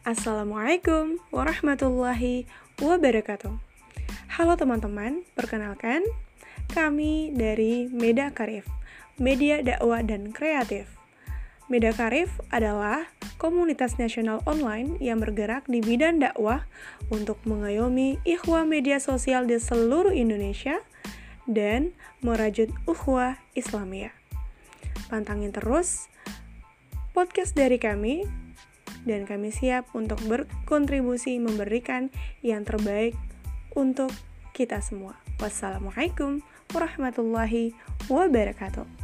Assalamualaikum warahmatullahi wabarakatuh. Halo teman-teman, perkenalkan kami dari Meda Karif, Media Dakwah dan Kreatif. Meda Karif adalah komunitas nasional online yang bergerak di bidang dakwah untuk mengayomi ikhwah media sosial di seluruh Indonesia dan merajut ukhuwah Islamiyah. Pantangin terus podcast dari kami dan kami siap untuk berkontribusi memberikan yang terbaik untuk kita semua. Wassalamualaikum warahmatullahi wabarakatuh.